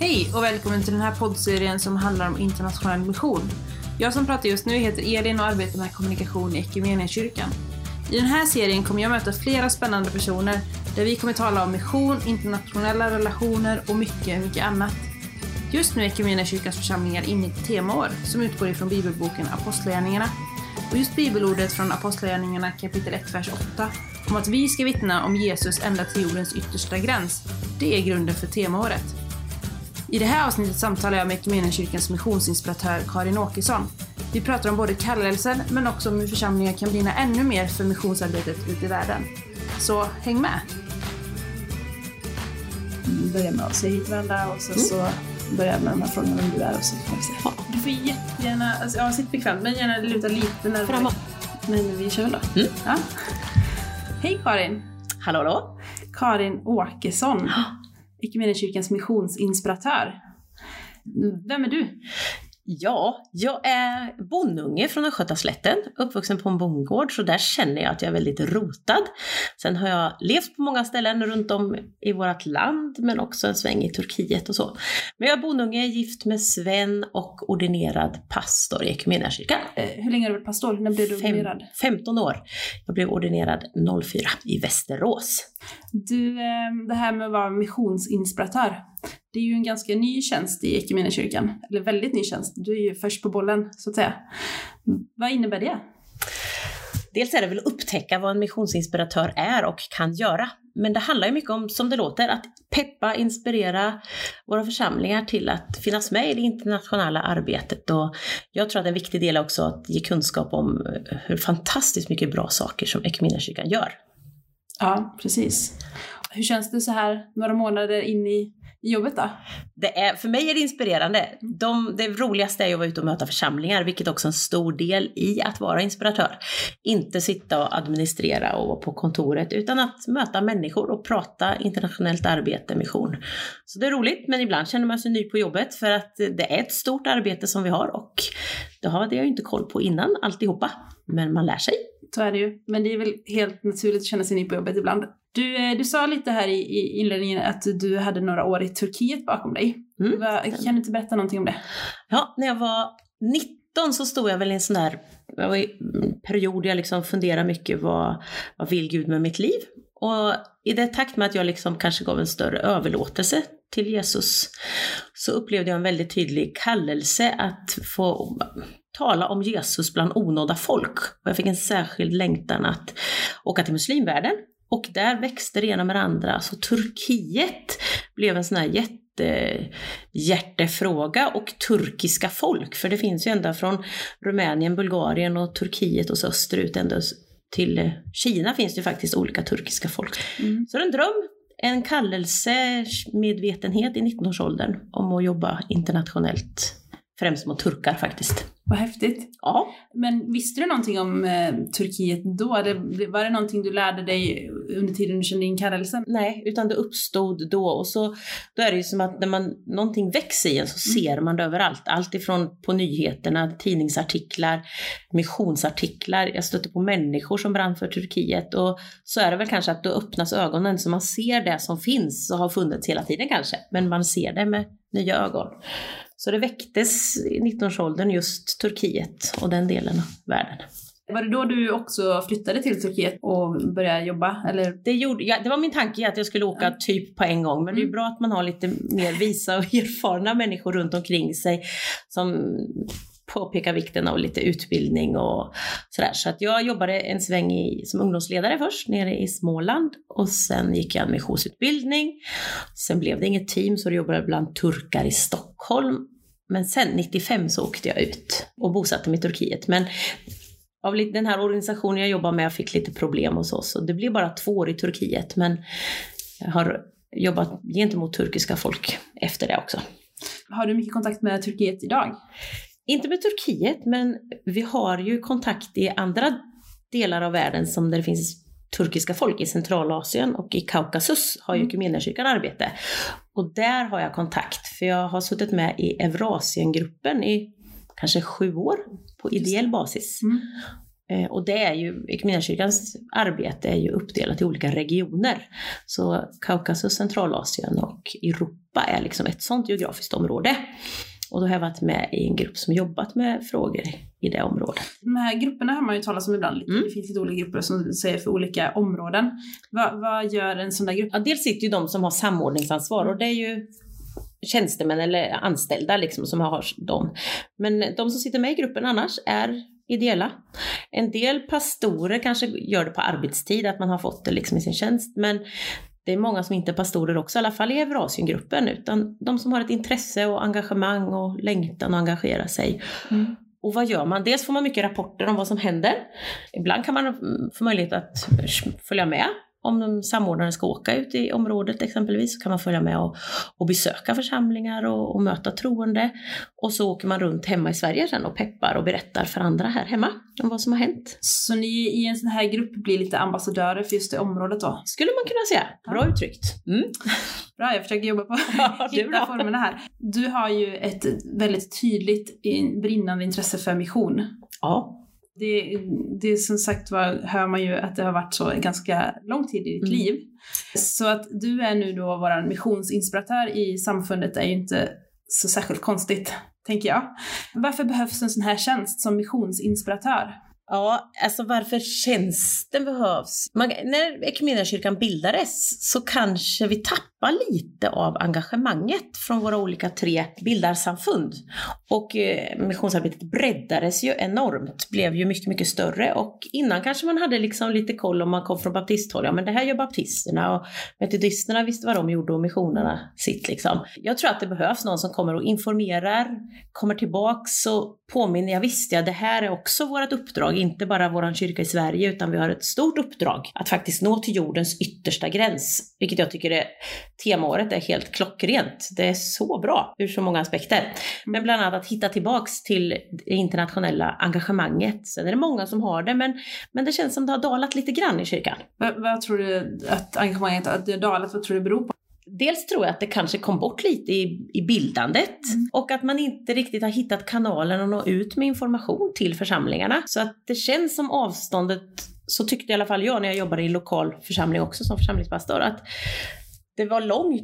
Hej och välkommen till den här poddserien som handlar om internationell mission. Jag som pratar just nu heter Elin och arbetar med kommunikation i Equmeniakyrkan. I den här serien kommer jag möta flera spännande personer där vi kommer tala om mission, internationella relationer och mycket, mycket annat. Just nu är Equmeniakyrkans församlingar inne i ett temaår som utgår ifrån bibelboken Apostlagärningarna. Och just bibelordet från Apostlagärningarna kapitel 1, vers 8 om att vi ska vittna om Jesus ända till jordens yttersta gräns, det är grunden för temaåret. I det här avsnittet samtalar jag med Equmeniakyrkans missionsinspiratör Karin Åkesson. Vi pratar om både kallelsen men också om hur församlingar kan brinna ännu mer för missionsarbetet ute i världen. Så häng med! Börja med att säga hej till varandra och sen Mm. så börja med de här frågorna vem du är och så får vi se. Du får jättegärna, alltså, ja sitt bekvämt men gärna luta lite närmare. Framåt. Men vi kör väl då. Mm. Ja. Hej Karin! Hallå, hallå. Karin Åkesson, Equmeniakyrkans missionsinspiratör. Vem är du? Ja, jag är bondunge från Östgötaslätten, uppvuxen på en bondgård, så där känner jag att jag är väldigt rotad. Sen har jag levt på många ställen runt om i vårt land, men också en sväng i Turkiet och så. Men jag är bondunge, gift med Sven och ordinerad pastor i Equmeniakyrkan. Eh, hur länge har du varit pastor? När blev du Fem, ordinerad? 15 år. Jag blev ordinerad 04 i Västerås. Du, eh, det här med att vara missionsinspiratör. Det är ju en ganska ny tjänst i Equmeniakyrkan. Eller väldigt ny tjänst. Du är ju först på bollen, så att säga. Vad innebär det? Dels är det väl att upptäcka vad en missionsinspiratör är och kan göra. Men det handlar ju mycket om, som det låter, att peppa, inspirera våra församlingar till att finnas med i det internationella arbetet. Och jag tror att en viktig del är också att ge kunskap om hur fantastiskt mycket bra saker som Equmeniakyrkan gör. Ja, precis. Hur känns det så här några månader in i, i jobbet då? Det är, för mig är det inspirerande. De, det roligaste är att vara ute och möta församlingar, vilket också är en stor del i att vara inspiratör. Inte sitta och administrera och vara på kontoret, utan att möta människor och prata internationellt arbete, mission. Så det är roligt, men ibland känner man sig ny på jobbet för att det är ett stort arbete som vi har och det hade jag ju inte koll på innan alltihopa. Men man lär sig. Så är det ju. Men det är väl helt naturligt att känna sig ny på jobbet ibland. Du, eh, du sa lite här i, i inledningen att du hade några år i Turkiet bakom dig. Mm. Va, kan du inte berätta någonting om det? Ja, när jag var 19 så stod jag väl i en sån där period där jag liksom funderade mycket vad, vad vill Gud med mitt liv? Och i det takt med att jag liksom kanske gav en större överlåtelse till Jesus så upplevde jag en väldigt tydlig kallelse att få tala om Jesus bland onådda folk. Och jag fick en särskild längtan att åka till muslimvärlden. Och där växte det ena med det andra. Så Turkiet blev en sån här jätte hjärtefråga och turkiska folk. För det finns ju ända från Rumänien, Bulgarien och Turkiet och så österut ända till Kina finns det ju faktiskt olika turkiska folk. Mm. Så en dröm, en kallelse, medvetenhet i 19-årsåldern om att jobba internationellt. Främst mot turkar faktiskt. Vad häftigt. Ja, Men visste du någonting om eh, Turkiet då? Det, var det någonting du lärde dig under tiden du kände in kallelsen? nej, utan det uppstod då och så då är det ju som att när man, någonting växer i en så ser man det överallt. Allt ifrån på nyheterna, tidningsartiklar, missionsartiklar. Jag stötte på människor som brann för Turkiet och så är det väl kanske att då öppnas ögonen så man ser det som finns och har funnits hela tiden kanske. Men man ser det med nya ögon. Så det väcktes i 19-årsåldern just Turkiet och den delen av världen. Var det då du också flyttade till Turkiet och började jobba? Eller? Det, gjorde, ja, det var min tanke att jag skulle åka typ på en gång, men det är ju Mm. bra att man har lite mer visa och erfarna människor runt omkring sig som påpeka vikten av lite utbildning och sådär. Så att jag jobbade en sväng i, som ungdomsledare först nere i Småland och sen gick jag en missionsutbildning. Sen blev det inget team så då jobbade jag bland turkar i Stockholm. Men sen 95 så åkte jag ut och bosatte mig i Turkiet. Men av den här organisationen jag jobbar med jag fick lite problem och så, så det blev bara två år i Turkiet. Men jag har jobbat gentemot turkiska folk efter det också. Har du mycket kontakt med Turkiet idag? Inte med Turkiet, men vi har ju kontakt i andra delar av världen som där det finns turkiska folk i Centralasien och i Kaukasus har ju Mm. Equmeniakyrkan arbete. Och där har jag kontakt, för jag har suttit med i Eurasiengruppen i kanske sju år på ideell basis. Mm. Eh, och det är ju, Equmeniakyrkans arbete är ju uppdelat i olika regioner. Så Kaukasus, Centralasien och Europa är liksom ett sånt geografiskt område. Och då har jag varit med i en grupp som jobbat med frågor i det området. De här grupperna har man ju talat om ibland. Mm. Det finns lite olika grupper som säger för olika områden. Va, vad gör en sån där grupp? Ja, dels sitter ju de som har samordningsansvar och det är ju tjänstemän eller anställda liksom som har dem. Men de som sitter med i gruppen annars är ideella. En del pastorer kanske gör det på arbetstid, att man har fått det liksom i sin tjänst. Men det är många som inte är pastorer också, i alla fall i Eurasiengruppen, utan de som har ett intresse och engagemang och längtan att engagera sig. Mm. Och vad gör man? Dels får man mycket rapporter om vad som händer. Ibland kan man få möjlighet att följa med om samordnaren ska åka ut i området exempelvis så kan man följa med och, och besöka församlingar och, och, möta troende. Och så åker man runt hemma i Sverige sen och peppar och berättar för andra här hemma om vad som har hänt. Så ni i en sån här grupp blir lite ambassadörer för just det området då? Skulle man kunna säga. Bra ja. uttryckt. Mm. Bra, jag försöker jobba på att hitta formerna här. Du har ju ett väldigt tydligt brinnande intresse för mission. Ja. Det, det som sagt var hör man ju att det har varit så ganska lång tid i ditt mm. liv. Så att du är nu då vår missionsinspiratör i samfundet är ju inte så särskilt konstigt, tänker jag. Varför behövs en sån här tjänst som missionsinspiratör? Ja, alltså varför tjänsten behövs? Man, när Equmeniakyrkan bildades så kanske vi tappar lite av engagemanget från våra olika tre bildarsamfund. Och eh, missionsarbetet breddades ju enormt, blev ju mycket, mycket större. Och innan kanske man hade liksom lite koll om man kom från baptisthåll. Ja, men det här gör baptisterna och metodisterna visste vad de gjorde och missionerna sitt liksom. Jag tror att det behövs någon som kommer och informerar, kommer tillbaks och påminner. Jag visste ja, det här är också vårt uppdrag inte bara vår kyrka i Sverige, utan vi har ett stort uppdrag att faktiskt nå till jordens yttersta gräns, vilket jag tycker är temaåret är helt klockrent. Det är så bra ur så många aspekter. Men bland annat att hitta tillbaks till det internationella engagemanget. Sen är det många som har det, men, men det känns som det har dalat lite grann i kyrkan. Vad, vad tror du att engagemanget att det har dalat, vad tror du det beror på? Dels tror jag att det kanske kom bort lite i, i bildandet mm. och att man inte riktigt har hittat kanalen att nå ut med information till församlingarna. Så att det känns som avståndet, så tyckte i alla fall jag när jag jobbade i lokal församling också som församlingspastor, att det var långt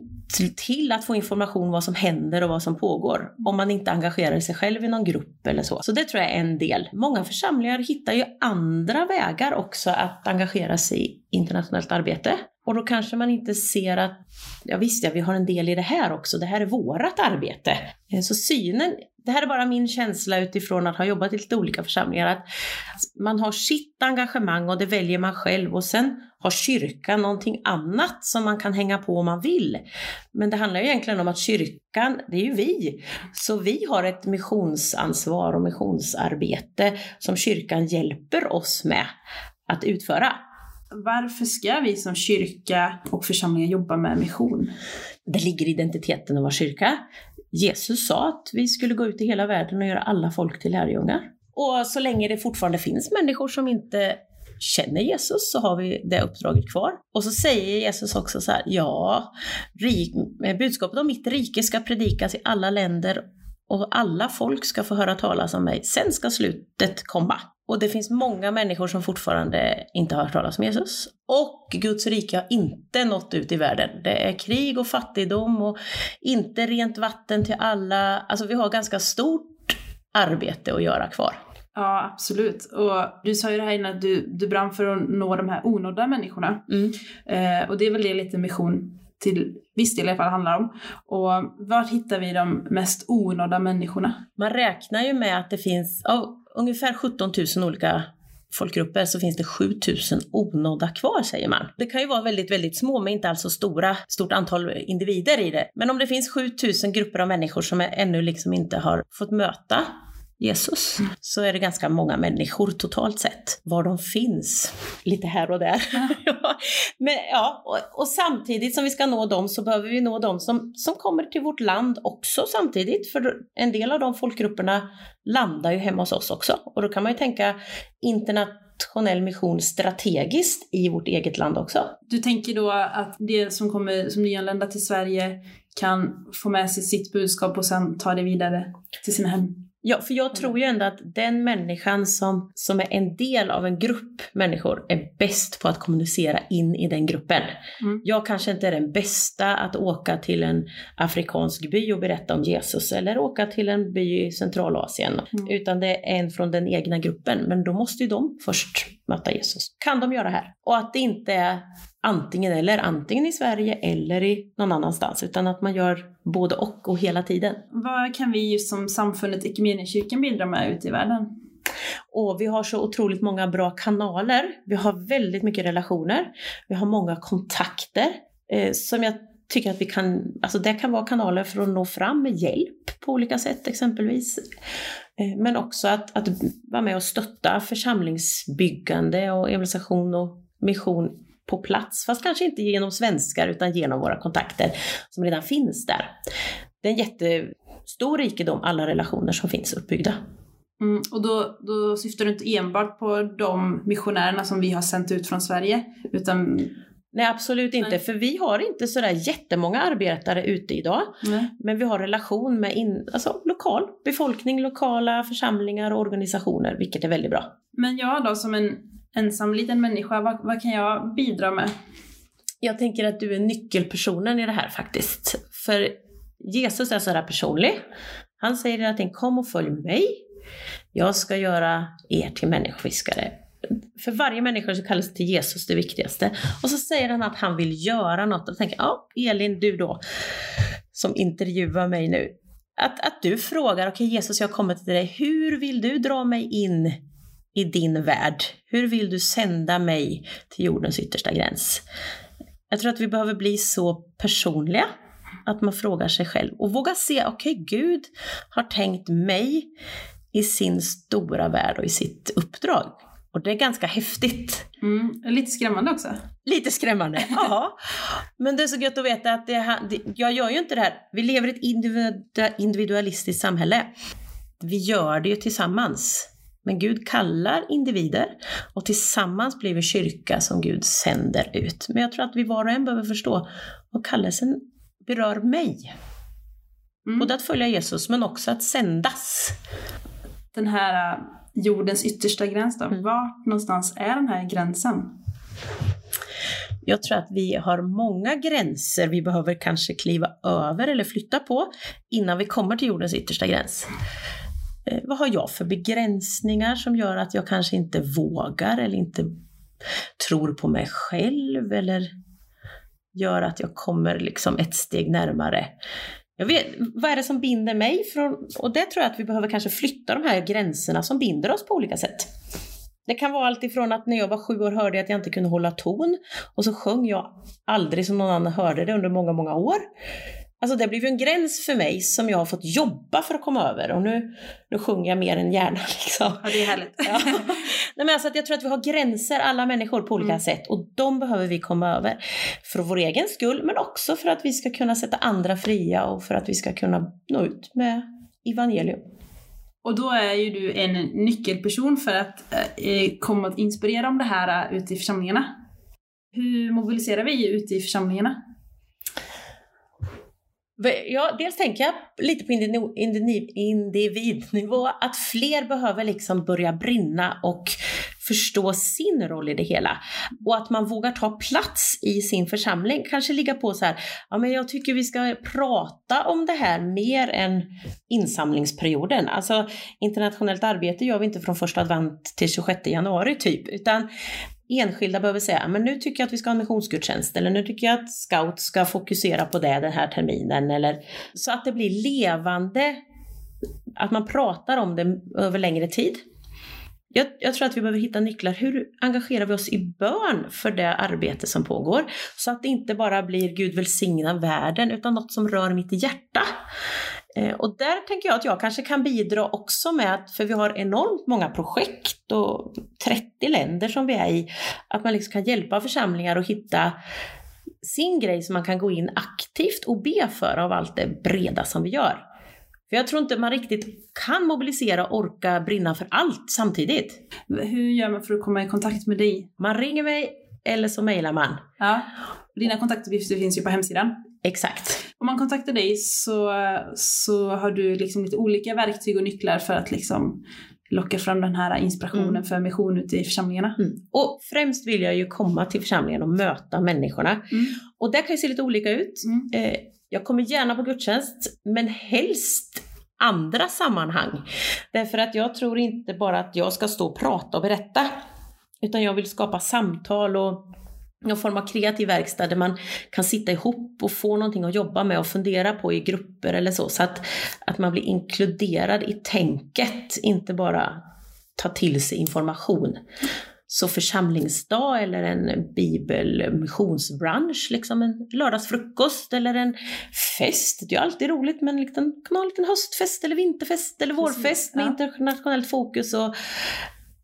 till att få information vad som händer och vad som pågår om man inte engagerar sig själv i någon grupp eller så. Så det tror jag är en del. Många församlingar hittar ju andra vägar också att engagera sig i internationellt arbete. Och då kanske man inte ser att, ja visst ja, vi har en del i det här också, det här är vårat arbete. Eh, så synen, det här är bara min känsla utifrån att ha jobbat i lite olika församlingar, att man har sitt engagemang och det väljer man själv och sen har kyrkan någonting annat som man kan hänga på om man vill. Men det handlar ju egentligen om att kyrkan, det är ju vi. Så vi har ett missionsansvar och missionsarbete som kyrkan hjälper oss med att utföra varför ska vi som kyrka och församlingar jobba med mission? Det ligger i identiteten att vara kyrka. Jesus sa att vi skulle gå ut i hela världen och göra alla folk till lärjungar. Och så länge det fortfarande finns människor som inte känner Jesus så har vi det uppdraget kvar. Och så säger Jesus också så här, ja, rik, budskapet om mitt rike ska predikas i alla länder och alla folk ska få höra talas om mig. Sen ska slutet komma. Och det finns många människor som fortfarande inte har hört talas om Jesus. Och Guds rike har inte nått ut i världen. Det är krig och fattigdom och inte rent vatten till alla. Alltså vi har ganska stort arbete att göra kvar. Ja, absolut. Och du sa ju det här innan att du, du brann för att nå de här onådda människorna. Mm. Eh, och det är väl det lite mission till viss del i alla fall handlar om. Och var hittar vi de mest onådda människorna? Man räknar ju med att det finns, av ungefär 17 000 olika folkgrupper så finns det 7000 onådda kvar säger man. Det kan ju vara väldigt, väldigt små men inte alls så stora, stort antal individer i det. Men om det finns 7000 grupper av människor som ännu liksom inte har fått möta Jesus mm. så är det ganska många människor totalt sett. Var de finns, lite här och där. Ja. Men, ja, och, och, samtidigt som vi ska nå dem så behöver vi nå dem som, som kommer till vårt land också samtidigt. För en del av de folkgrupperna landar ju hemma hos oss också. Och då kan man ju tänka internationell mission strategiskt i vårt eget land också. Du tänker då att det som kommer som nyanlända till Sverige kan få med sig sitt budskap och sen ta det vidare till sina hem? Ja, för jag tror ju ändå att den människan som, som är en del av en grupp människor är bäst på att kommunicera in i den gruppen. Mm. Jag kanske inte är den bästa att åka till en afrikansk by och berätta om Jesus eller åka till en by i Centralasien, Mm. utan det är en från den egna gruppen. Men då måste ju de först möta Jesus. Kan de göra här? Och att det inte är antingen eller, antingen i Sverige eller i någon annanstans, utan att man gör både och och hela tiden. Vad kan vi just som samfundet Equmeniakyrkan bidra med ute i världen? Och vi har så otroligt många bra kanaler. Vi har väldigt mycket relationer. Vi har många kontakter eh, som jag tycker att vi kan, alltså det kan vara kanaler för att nå fram med hjälp på olika sätt exempelvis. Eh, men också att, att vara med och stötta församlingsbyggande och evangelisation och mission på plats. Fast kanske inte genom svenskar utan genom våra kontakter som redan finns där. Det är en jättestor rikedom, alla relationer som finns uppbyggda. Mm, och då, då syftar du inte enbart på de missionärerna som vi har sänt ut från Sverige, utan Nej, absolut inte. Nej. För vi har inte sådär jättemånga arbetare ute idag. nej. Men vi har relation med in, alltså, lokal befolkning, lokala församlingar och organisationer, vilket är väldigt bra. Men jag då som en ensam liten människa, vad, vad kan jag bidra med? Jag tänker att du är nyckelpersonen i det här faktiskt. För Jesus är sådär personlig. Han säger hela tiden kom och följ mig. Jag ska göra er till människofiskare. För varje människa så kallas till Jesus det viktigaste. Och så säger han att han vill göra något. Och tänker, ja Elin du då, som intervjuar mig nu. Att, att du frågar, okej Jesus jag har kommit till dig, hur vill du dra mig in i din värld? Hur vill du sända mig till jordens yttersta gräns? Jag tror att vi behöver bli så personliga att man frågar sig själv och våga se, okej Gud har tänkt mig i sin stora värld och i sitt uppdrag. Och det är ganska häftigt. Mm, lite skrämmande också. Lite skrämmande, ja. Men det är så gött att veta att det, jag gör ju inte det här. Vi lever i ett individu- individualistiskt samhälle. Vi gör det ju tillsammans. Men Gud kallar individer och tillsammans blir vi kyrka som Gud sänder ut. Men jag tror att vi var och en behöver förstå vad kallelsen berör mig. Mm. Både att följa Jesus men också att sändas. Den här äh, jordens yttersta gräns då, Mm. vart någonstans är den här gränsen? Jag tror att vi har många gränser vi behöver kanske kliva över eller flytta på innan vi kommer till jordens yttersta gräns. Eh, vad har jag för begränsningar som gör att jag kanske inte vågar eller inte tror på mig själv eller gör att jag kommer liksom ett steg närmare. Jag vet, vad är det som binder mig? Från, och det tror jag att vi behöver kanske flytta de här gränserna som binder oss på olika sätt. Det kan vara allt ifrån att när jag var sju år hörde jag att jag inte kunde hålla ton och så sjöng jag aldrig som någon annan hörde det under många, många år. Alltså det blev ju en gräns för mig som jag har fått jobba för att komma över och nu, nu sjunger jag mer än gärna liksom. Ja, det är härligt. Ja. Nej, men alltså jag tror att vi har gränser, alla människor, på olika Mm. sätt och de behöver vi komma över. För vår egen skull, men också för att vi ska kunna sätta andra fria och för att vi ska kunna nå ut med evangelium. Och då är ju du en nyckelperson för att eh, komma att inspirera om det här äh, ute i församlingarna. Hur mobiliserar vi ute i församlingarna? Ja, dels tänker jag lite på individnivå att fler behöver liksom börja brinna och förstå sin roll i det hela. Och att man vågar ta plats i sin församling. Kanske ligga på så här, ja men jag tycker vi ska prata om det här mer än insamlingsperioden. Alltså internationellt arbete gör vi inte från första advent till 26 januari typ, utan enskilda behöver säga, men nu tycker jag att vi ska ha en missionsgudstjänst eller nu tycker jag att scout ska fokusera på det den här terminen eller så att det blir levande, att man pratar om det över längre tid. Jag, jag tror att vi behöver hitta nycklar. Hur engagerar vi oss i bön för det arbete som pågår? Så att det inte bara blir Gud välsigna världen utan något som rör mitt hjärta. Eh, och där tänker jag att jag kanske kan bidra också med att, för vi har enormt många projekt och 30 länder som vi är i, att man liksom kan hjälpa församlingar att hitta sin grej som man kan gå in aktivt och be för av allt det breda som vi gör. För jag tror inte man riktigt kan mobilisera och orka brinna för allt samtidigt. Hur gör man för att komma i kontakt med dig? Man ringer mig eller så mejlar man. Ja. Dina kontaktuppgifter finns ju på hemsidan. Exakt. om man kontaktar dig så, så har du liksom lite olika verktyg och nycklar för att liksom locka fram den här inspirationen Mm. för mission ute i församlingarna. Mm. Och främst vill jag ju komma till församlingen och möta människorna. Mm. Och där kan ju se lite olika ut. Mm. Eh, jag kommer gärna på gudstjänst, men helst andra sammanhang. Därför att jag tror inte bara att jag ska stå och prata och berätta, utan jag vill skapa samtal och någon form av kreativ verkstad där man kan sitta ihop och få någonting att jobba med och fundera på i grupper eller så. Så att, att man blir inkluderad i tänket, inte bara ta till sig information. Så församlingsdag eller en bibelmissionsbrunch, liksom en lördagsfrukost eller en fest. Det är ju alltid roligt men liksom, kan man ha en liten höstfest eller vinterfest eller vårfest med internationellt fokus. Och,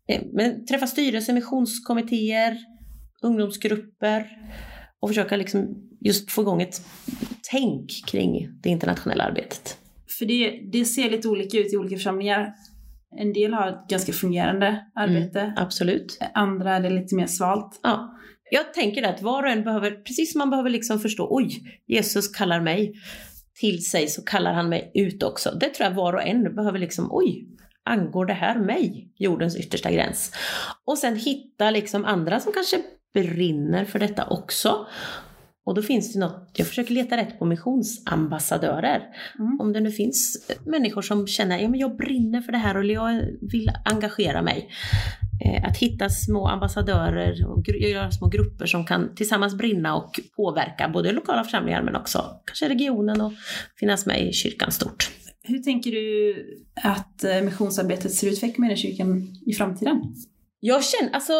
eh, men träffa styrelse, missionskommittéer, ungdomsgrupper och försöka liksom just få igång ett tänk kring det internationella arbetet. För det, det ser lite olika ut i olika församlingar. En del har ett ganska fungerande arbete, Absolut. andra är det lite mer svalt. Ja. Jag tänker att var och en behöver, precis som man behöver liksom förstå, oj, Jesus kallar mig till sig så kallar han mig ut också. Det tror jag var och en behöver liksom, oj, angår det här mig? Jordens yttersta gräns. Och sen hitta liksom andra som kanske brinner för detta också. Och då finns det något, jag försöker leta rätt på missionsambassadörer. Mm. Om det nu finns människor som känner, ja men jag brinner för det här och jag vill engagera mig. Eh, Att hitta små ambassadörer och göra små grupper som kan tillsammans brinna och påverka både lokala församlingar men också kanske regionen och finnas med i kyrkan stort. Hur tänker du att eh, missionsarbetet ser ut för Equmeniakyrkan i framtiden? Jag känner, alltså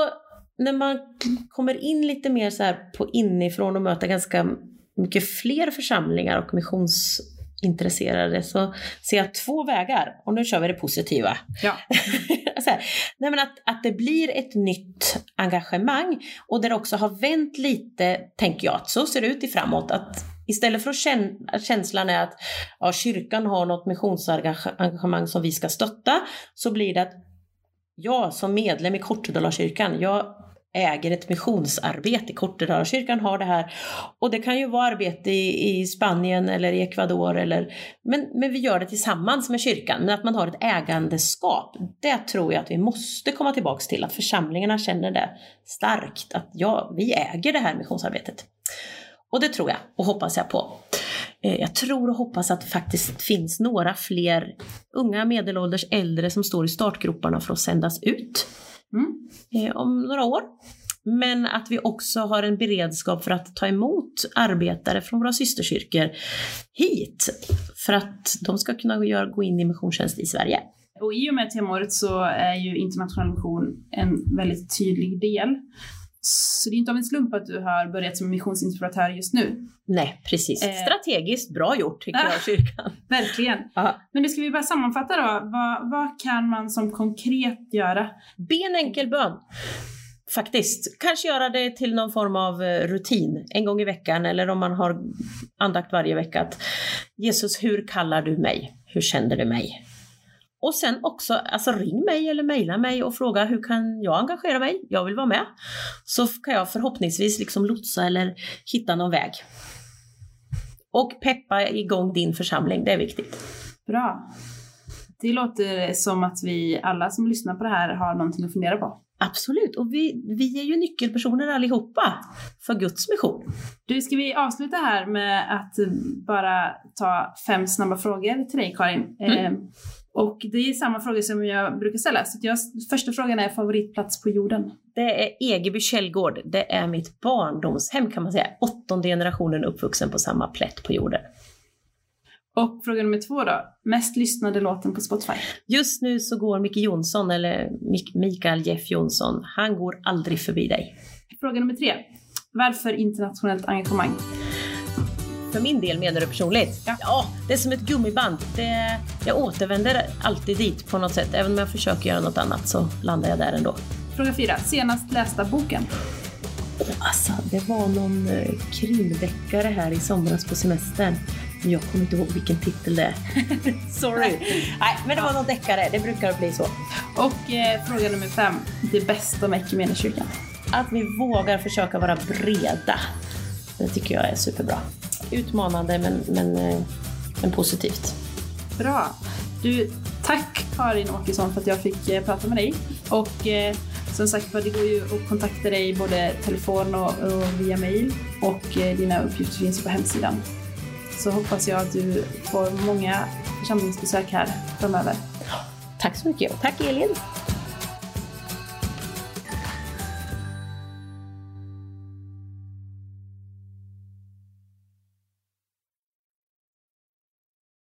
när man kommer in lite mer så här på inifrån och möter ganska mycket fler församlingar och missionsintresserade så ser jag två vägar. Och nu kör vi det positiva. Ja. här, nej men att, att det blir ett nytt engagemang och där det också har vänt lite, tänker jag, att så ser det ut i framåt. Att istället för att att känslan är att ja, kyrkan har något missionsengagemang som vi ska stötta, så blir det att jag som medlem i Kortedala-kyrkan, jag äger ett missionsarbete. Kortedalakyrkan har det här. Och det kan ju vara arbete i, i Spanien eller i Ecuador. Eller, men, men vi gör det tillsammans med kyrkan. Men att man har ett ägandeskap, det tror jag att vi måste komma tillbaks till. Att församlingarna känner det starkt. Att ja, vi äger det här missionsarbetet. Och det tror jag och hoppas jag på. Eh, jag tror och hoppas att det faktiskt finns några fler unga, medelålders, äldre som står i startgroparna för att sändas ut Mm. eh, om några år. Men att vi också har en beredskap för att ta emot arbetare från våra systerkyrkor hit. För att de ska kunna gå in i missionstjänst i Sverige. Och i och med temaåret så är ju internationell mission en väldigt tydlig del. Så det är inte av en slump att du har börjat som missionsinspiratör just nu. Nej, precis. Eh. Strategiskt bra gjort tycker jag, kyrkan. Verkligen. Ja. Men nu ska vi bara sammanfatta då. Vad, vad kan man som konkret göra? Be en enkel bön. Faktiskt. Kanske göra det till någon form av eh, rutin en gång i veckan eller om man har andakt varje vecka. Att, Jesus, hur kallar du mig? Hur känner du mig? Och sen också, alltså ring mig eller mejla mig och fråga hur kan jag engagera mig? Jag vill vara med. Så kan jag förhoppningsvis liksom lotsa eller hitta någon väg. Och peppa igång din församling, det är viktigt. Bra. Det låter som att vi alla som lyssnar på det här har någonting att fundera på. Absolut, och vi, vi är ju nyckelpersoner allihopa för Guds mission. Du, ska vi avsluta här med att bara ta fem snabba frågor till dig Karin? Mm. Eh, och det är samma frågor som jag brukar ställa. Så jag, första frågan är favoritplats på jorden. Det är Egeby källgård. Det är mitt barndomshem kan man säga. Åttonde generationen uppvuxen på samma plätt på jorden. Och fråga nummer två då. Mest lyssnade låten på Spotify? Just nu så går Micke Jonsson, eller Mik- Mikael Jeff Jonsson, han går aldrig förbi dig. Fråga nummer tre. Varför internationellt engagemang? För min del menar du personligt? Ja. det är som ett gummiband. Det, jag återvänder alltid dit på något sätt. Även om jag försöker göra något annat så landar jag där ändå. Fråga fyra. Senast lästa boken? Alltså, det var någon eh, krimdeckare här i somras på semestern. Men jag kommer inte ihåg vilken titel det är. Sorry. Nej, men det var någon deckare. Det brukar bli så. Och eh, fråga nummer fem. Det bästa med Equmeniakyrkan? Att vi vågar försöka vara breda. Det tycker jag är superbra. Utmanande men, men, eh, men positivt. Bra. Du, tack Karin Åkesson för att jag fick eh, prata med dig. Och eh, som sagt det går ju att kontakta dig både telefon och, och via mail. Och eh, dina uppgifter finns på hemsidan. Så hoppas jag att du får många församlingsbesök här framöver. Tack så mycket tack Elin!